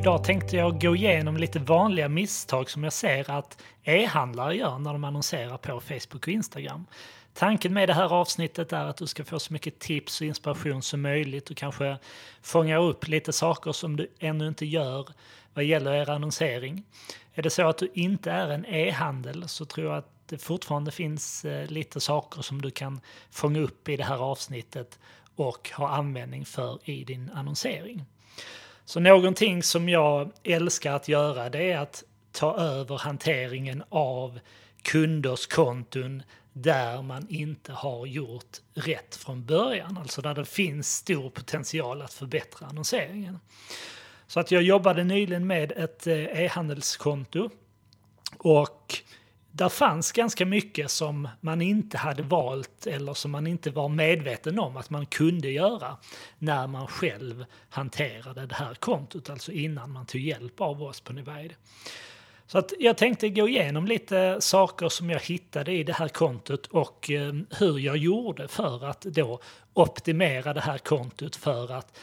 Idag tänkte jag gå igenom lite vanliga misstag som jag ser att e-handlare gör när de annonserar på Facebook och Instagram. Tanken med det här avsnittet är att du ska få så mycket tips och inspiration som möjligt och kanske fånga upp lite saker som du ännu inte gör vad gäller er annonsering. Är det så att du inte är en e-handel så tror jag att det fortfarande finns eh, lite saker som du kan fånga upp i det här avsnittet och ha användning för i din annonsering. Så någonting som jag älskar att göra det är att ta över hanteringen av kunders konton där man inte har gjort rätt från början, alltså där det finns stor potential att förbättra annonseringen. Så att jag jobbade nyligen med ett eh, e-handelskonto och där fanns ganska mycket som man inte hade valt eller som man inte var medveten om att man kunde göra när man själv hanterade det här kontot, alltså innan man tog hjälp av oss på Nivide. Så att jag tänkte gå igenom lite saker som jag hittade i det här kontot och eh, hur jag gjorde för att då optimera det här kontot för att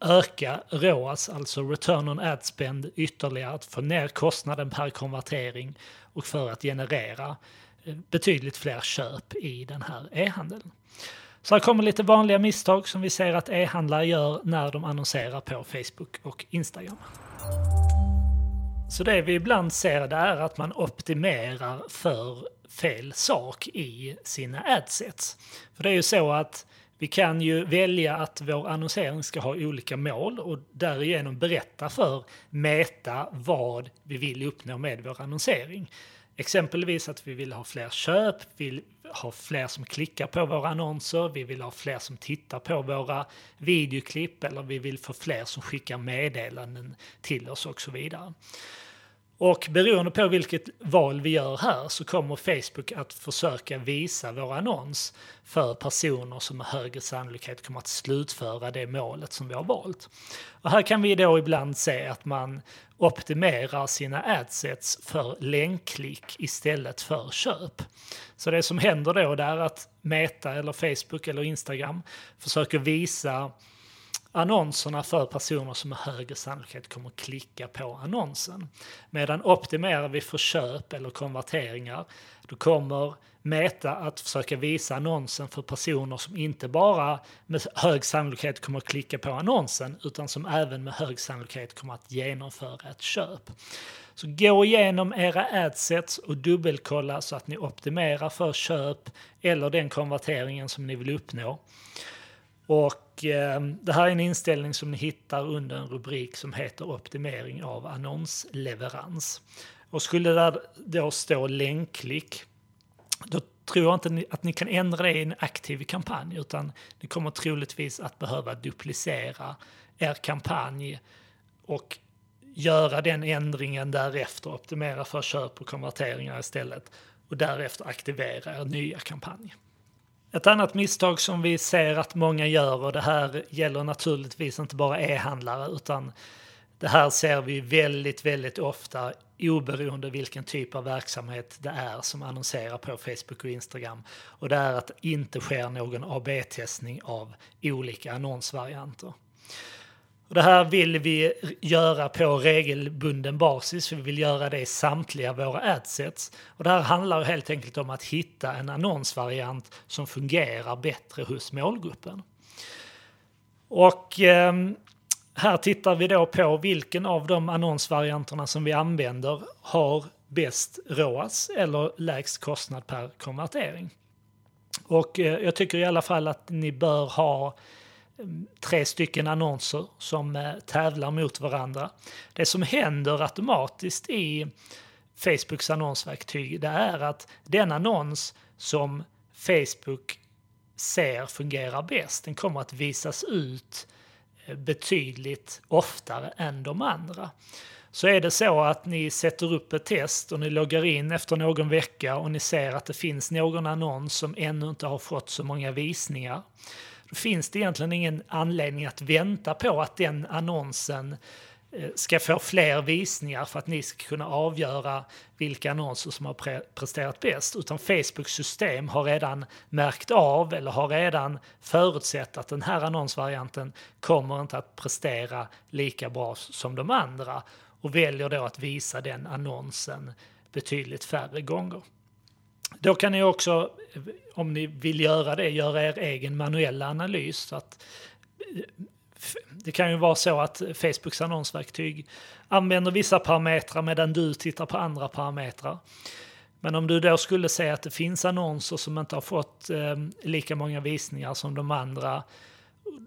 öka ROAS, alltså return on ad spend, ytterligare, att få ner kostnaden per konvertering och för att generera eh, betydligt fler köp i den här e-handeln. Så här kommer lite vanliga misstag som vi ser att e-handlare gör när de annonserar på Facebook och Instagram. Så det vi ibland ser det är att man optimerar för fel sak i sina adsets. För det är ju så att vi kan ju välja att vår annonsering ska ha olika mål och därigenom berätta för Meta vad vi vill uppnå med vår annonsering. Exempelvis att vi vill ha fler köp, vi vill ha fler som klickar på våra annonser, vi vill ha fler som tittar på våra videoklipp eller vi vill få fler som skickar meddelanden till oss och så vidare. Och beroende på vilket val vi gör här så kommer Facebook att försöka visa vår annons för personer som med högre sannolikhet kommer att slutföra det målet som vi har valt. Och här kan vi då ibland se att man optimerar sina adsets för länkklick istället för köp. Så det som händer då är att Meta eller Facebook eller Instagram försöker visa annonserna för personer som med högre sannolikhet kommer att klicka på annonsen. Medan optimerar vi för köp eller konverteringar, då kommer Meta att försöka visa annonsen för personer som inte bara med hög sannolikhet kommer att klicka på annonsen, utan som även med hög sannolikhet kommer att genomföra ett köp. Så gå igenom era adsets och dubbelkolla så att ni optimerar för köp eller den konverteringen som ni vill uppnå. Och eh, det här är en inställning som ni hittar under en rubrik som heter optimering av annonsleverans. Och skulle det då stå länkklick, då tror jag inte att ni kan ändra det i en aktiv kampanj, utan ni kommer troligtvis att behöva duplicera er kampanj och göra den ändringen därefter, optimera för köp och konverteringar istället och därefter aktivera er nya kampanj. Ett annat misstag som vi ser att många gör, och det här gäller naturligtvis inte bara e-handlare, utan det här ser vi väldigt, väldigt ofta oberoende vilken typ av verksamhet det är som annonserar på Facebook och Instagram. Och det är att det inte sker någon AB-testning av olika annonsvarianter. Och det här vill vi göra på regelbunden basis. Vi vill göra det i samtliga våra adsets. Och det här handlar helt enkelt om att hitta en annonsvariant som fungerar bättre hos målgruppen. Och eh, här tittar vi då på vilken av de annonsvarianterna som vi använder har bäst ROAS eller lägst kostnad per konvertering. Och eh, jag tycker i alla fall att ni bör ha Mm, tre stycken annonser som eh, tävlar mot varandra. Det som händer automatiskt i Facebooks annonsverktyg det är att den annons som Facebook ser fungerar bäst, den kommer att visas ut eh, betydligt oftare än de andra. Så är det så att ni sätter upp ett test och ni loggar in efter någon vecka och ni ser att det finns någon annons som ännu inte har fått så många visningar finns det egentligen ingen anledning att vänta på att den annonsen eh, ska få fler visningar för att ni ska kunna avgöra vilka annonser som har pre presterat bäst, utan Facebooks system har redan märkt av eller har redan förutsett att den här annonsvarianten kommer inte att prestera lika bra som de andra och väljer då att visa den annonsen betydligt färre gånger. Då kan ni också, om ni vill göra det, göra er egen manuella analys. Så att, det kan ju vara så att Facebooks annonsverktyg använder vissa parametrar medan du tittar på andra parametrar. Men om du då skulle säga att det finns annonser som inte har fått eh, lika många visningar som de andra,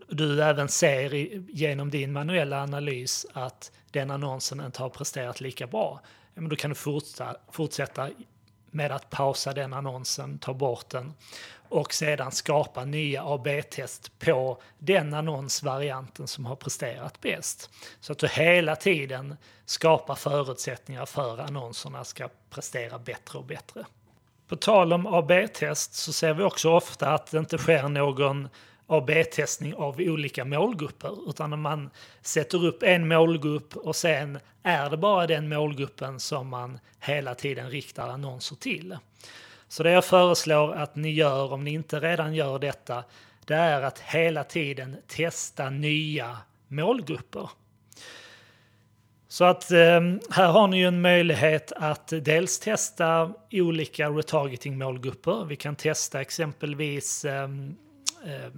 du även ser i, genom din manuella analys att den annonsen inte har presterat lika bra, då kan du fortsätta, fortsätta med att pausa den annonsen, ta bort den och sedan skapa nya AB-test på den annonsvarianten som har presterat bäst. Så att du hela tiden skapar förutsättningar för annonserna ska prestera bättre och bättre. På tal om AB-test så ser vi också ofta att det inte sker någon A-B-testning av olika målgrupper, utan man sätter upp en målgrupp och sen är det bara den målgruppen som man hela tiden riktar annonser till. Så det jag föreslår att ni gör, om ni inte redan gör detta, det är att hela tiden testa nya målgrupper. Så att ehm, här har ni ju en möjlighet att dels testa olika retargeting målgrupper. Vi kan testa exempelvis eh, eh,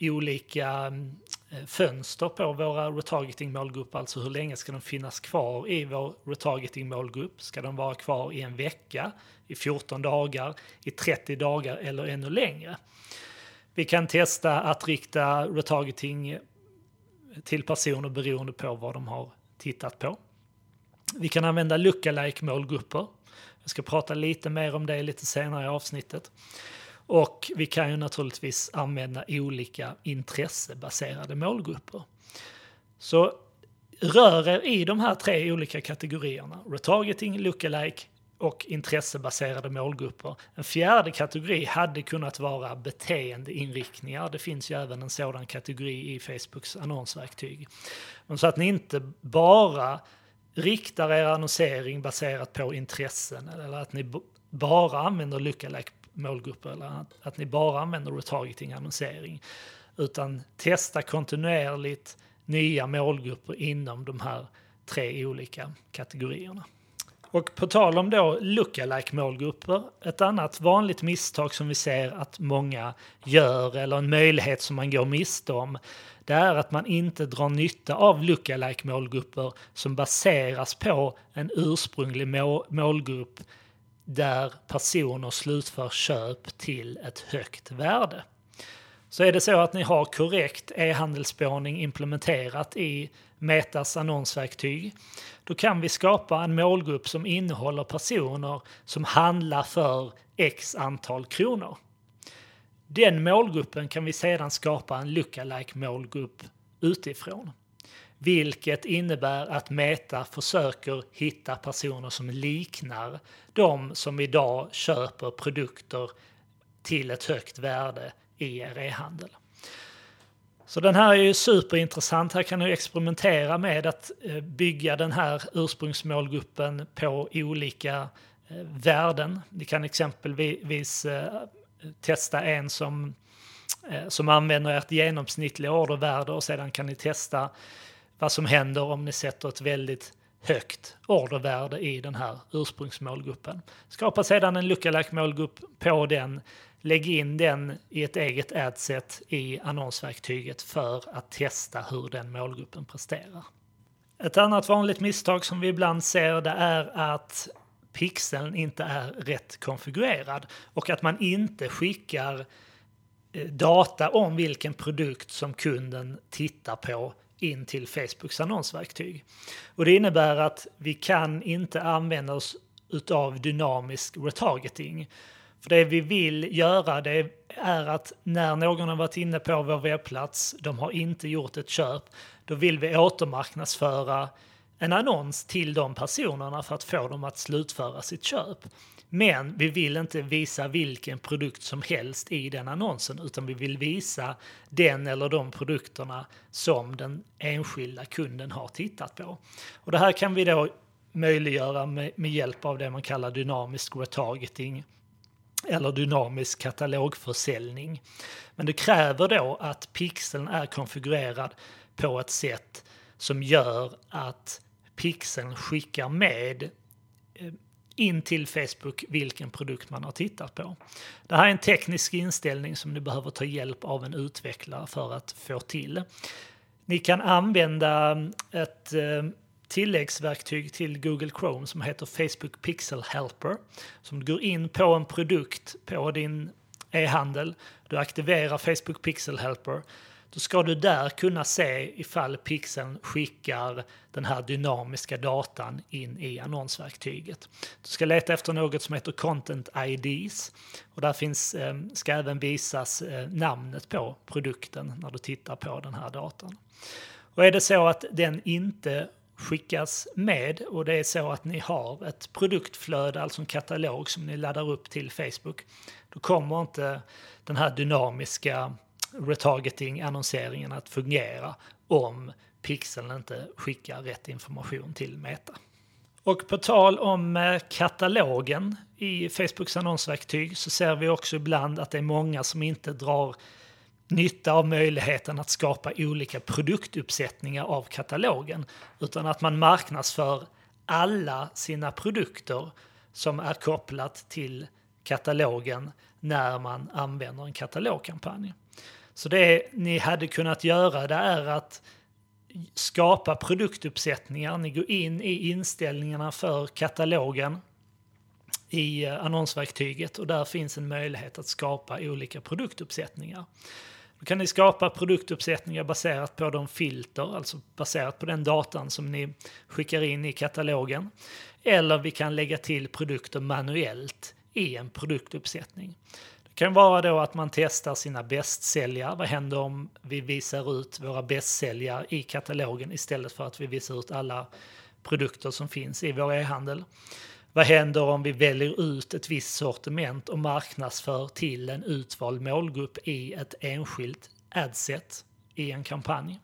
olika eh, fönster på våra retargeting-målgrupper, alltså hur länge ska de finnas kvar i vår retargeting-målgrupp? Ska de vara kvar i en vecka, i 14 dagar, i 30 dagar eller ännu längre? Vi kan testa att rikta retargeting till personer beroende på vad de har tittat på. Vi kan använda lookalike målgrupper. Jag ska prata lite mer om det lite senare i avsnittet. Och vi kan ju naturligtvis använda olika intressebaserade målgrupper. Så rör er i de här tre olika kategorierna. Retargeting, lookalike och intressebaserade målgrupper. En fjärde kategori hade kunnat vara beteendeinriktningar. Det finns ju även en sådan kategori i Facebooks annonsverktyg. Men så att ni inte bara riktar er annonsering baserat på intressen eller att ni bara använder lookalike målgrupper eller att, att ni bara använder retargeting-annonsering. Utan testa kontinuerligt nya målgrupper inom de här tre olika kategorierna. Och på tal om då lookalike målgrupper, ett annat vanligt misstag som vi ser att många gör eller en möjlighet som man går miste om, det är att man inte drar nytta av lookalike målgrupper som baseras på en ursprunglig målgrupp där personer slutför köp till ett högt värde. Så är det så att ni har korrekt e-handelsspårning implementerat i Metas annonsverktyg, då kan vi skapa en målgrupp som innehåller personer som handlar för x antal kronor. Den målgruppen kan vi sedan skapa en lookalike målgrupp utifrån vilket innebär att Meta försöker hitta personer som liknar de som idag köper produkter till ett högt värde i er e-handel. Så den här är ju superintressant. Här kan du experimentera med att eh, bygga den här ursprungsmålgruppen på olika eh, värden. Ni kan exempelvis eh, testa en som, som använder ert genomsnittliga ordervärde och sedan kan ni testa vad som händer om ni sätter ett väldigt högt ordervärde i den här ursprungsmålgruppen. Skapa sedan en lookalike målgrupp på den. Lägg in den i ett eget adset i annonsverktyget för att testa hur den målgruppen presterar. Ett annat vanligt misstag som vi ibland ser det är att pixeln inte är rätt konfigurerad och att man inte skickar eh, data om vilken produkt som kunden tittar på in till Facebooks annonsverktyg. Och det innebär att vi kan inte använda oss utav dynamisk retargeting. För det vi vill göra det är att när någon har varit inne på vår webbplats, de har inte gjort ett köp, då vill vi återmarknadsföra en annons till de personerna för att få dem att slutföra sitt köp. Men vi vill inte visa vilken produkt som helst i den annonsen utan vi vill visa den eller de produkterna som den enskilda kunden har tittat på. Och det här kan vi då möjliggöra med, med hjälp av det man kallar dynamisk retargeting eller dynamisk katalogförsäljning. Men det kräver då att pixeln är konfigurerad på ett sätt som gör att pixeln skickar med eh, in till Facebook vilken produkt man har tittat på. Det här är en teknisk inställning som ni behöver ta hjälp av en utvecklare för att få till. Ni kan använda eh, ett eh, tilläggsverktyg till Google Chrome som heter Facebook Pixel Helper. Som du går in på en produkt på din e-handel, du aktiverar Facebook Pixel Helper, då ska du där kunna se ifall pixeln skickar den här dynamiska datan in i annonsverktyget. Du ska leta efter något som heter Content IDs och där finns, ehm, ska även visas eh, namnet på produkten när du tittar på den här datan. Och är det så att den inte skickas med och det är så att ni har ett produktflöde, alltså en katalog som ni laddar upp till Facebook, då kommer inte den här dynamiska retargeting-annonseringen att fungera om pixeln inte skickar rätt information till Meta. Och på tal om eh, katalogen i Facebooks annonsverktyg så ser vi också ibland att det är många som inte drar nytta av möjligheten att skapa olika produktuppsättningar av katalogen utan att man marknadsför alla sina produkter som är kopplat till katalogen när man använder en katalogkampanj. Så det ni hade kunnat göra det är att skapa produktuppsättningar. Ni går in i inställningarna för katalogen i eh, annonsverktyget och där finns en möjlighet att skapa olika produktuppsättningar. Då kan ni skapa produktuppsättningar baserat på de filter, alltså baserat på den datan som ni skickar in i katalogen. Eller vi kan lägga till produkter manuellt i en produktuppsättning kan vara då att man testar sina bästsäljare. Vad händer om vi visar ut våra bästsäljare i katalogen istället för att vi visar ut alla produkter som finns i vår e-handel? Vad händer om vi väljer ut ett visst sortiment och marknadsför till en utvald målgrupp i ett enskilt adset i en kampanj?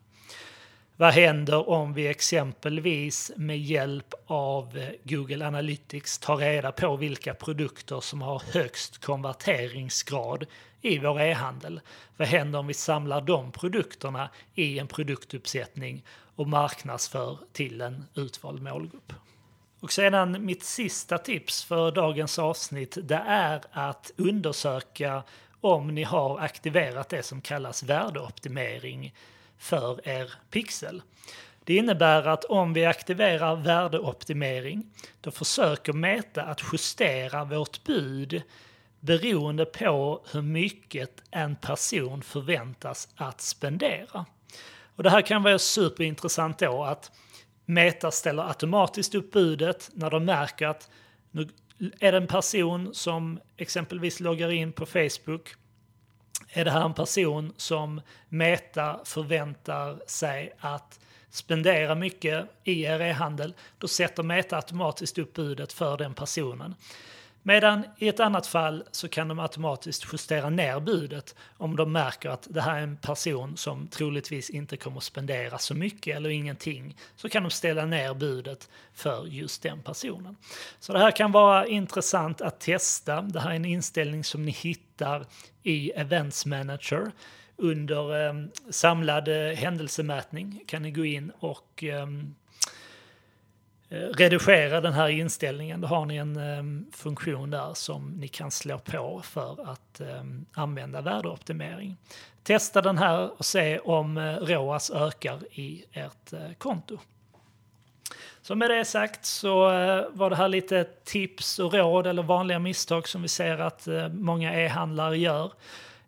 Vad händer om vi exempelvis med hjälp av eh, Google Analytics tar reda på vilka produkter som har högst konverteringsgrad i vår e-handel? Vad händer om vi samlar de produkterna i en produktuppsättning och marknadsför till en utvald målgrupp? Och sedan mitt sista tips för dagens avsnitt det är att undersöka om ni har aktiverat det som kallas värdeoptimering för er pixel. Det innebär att om vi aktiverar värdeoptimering då försöker Meta att justera vårt bud beroende på hur mycket en person förväntas att spendera. Och det här kan vara superintressant då att Meta ställer automatiskt upp budet när de märker att nu är det en person som exempelvis loggar in på Facebook är det här en person som Meta förväntar sig att spendera mycket i er e-handel, då sätter Meta automatiskt upp budet för den personen. Medan i ett annat fall så kan de automatiskt justera ner budet om de märker att det här är en person som troligtvis inte kommer att spendera så mycket eller ingenting. Så kan de ställa ner budet för just den personen. Så det här kan vara intressant att testa. Det här är en inställning som ni hittar i Events Manager. Under eh, samlad eh, händelsemätning kan ni gå in och Eh, Eh, redigera den här inställningen. Då har ni en um, funktion där som ni kan slå på för att um, använda värdeoptimering. Testa den här och se om uh, ROAS ökar i ert uh, konto. Så med det sagt så var det här lite tips och råd eller vanliga misstag som vi ser att många e-handlare gör.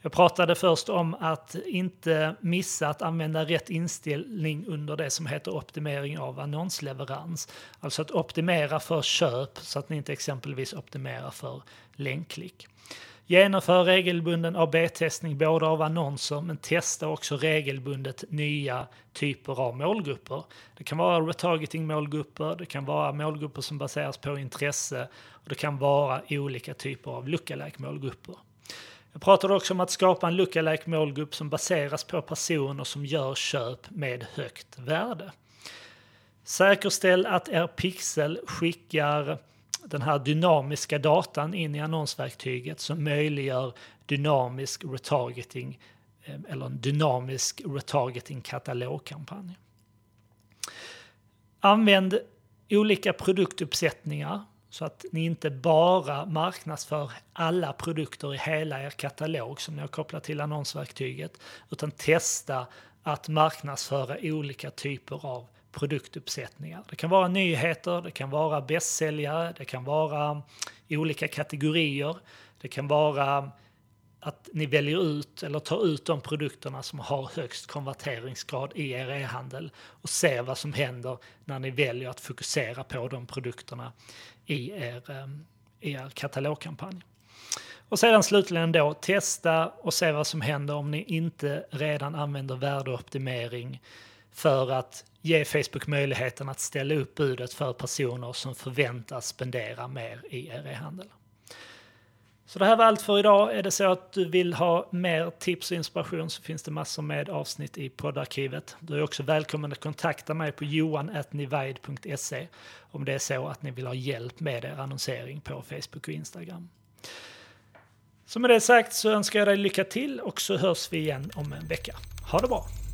Jag pratade först om att inte missa att använda rätt inställning under det som heter optimering av annonsleverans. Alltså att optimera för köp så att ni inte exempelvis optimerar för länkklick. Genomför regelbunden AB-testning både av annonser men testa också regelbundet nya typer av målgrupper. Det kan vara retargeting-målgrupper, det kan vara målgrupper som baseras på intresse och det kan vara olika typer av lookalike målgrupper. Jag pratade också om att skapa en lookalike målgrupp som baseras på personer som gör köp med högt värde. Säkerställ att er pixel skickar den här dynamiska datan in i annonsverktyget som möjliggör dynamisk retargeting eh, eller en dynamisk retargeting katalogkampanj. Använd olika produktuppsättningar så att ni inte bara marknadsför alla produkter i hela er katalog som ni har kopplat till annonsverktyget utan testa att marknadsföra olika typer av produktuppsättningar. Det kan vara nyheter, det kan vara bästsäljare, det kan vara olika kategorier. Det kan vara att ni väljer ut eller tar ut de produkterna som har högst konverteringsgrad i er e-handel och ser vad som händer när ni väljer att fokusera på de produkterna i er, eh, i er katalogkampanj. Och sedan slutligen då testa och se vad som händer om ni inte redan använder värdeoptimering för att ge Facebook möjligheten att ställa upp budet för personer som förväntas spendera mer i er e-handel. Så det här var allt för idag. Är det så att du vill ha mer tips och inspiration så finns det massor med avsnitt i poddarkivet. Du är också välkommen att kontakta mig på johan.nivide.se om det är så att ni vill ha hjälp med er annonsering på Facebook och Instagram. Så med det sagt så önskar jag dig lycka till och så hörs vi igen om en vecka. Ha det bra!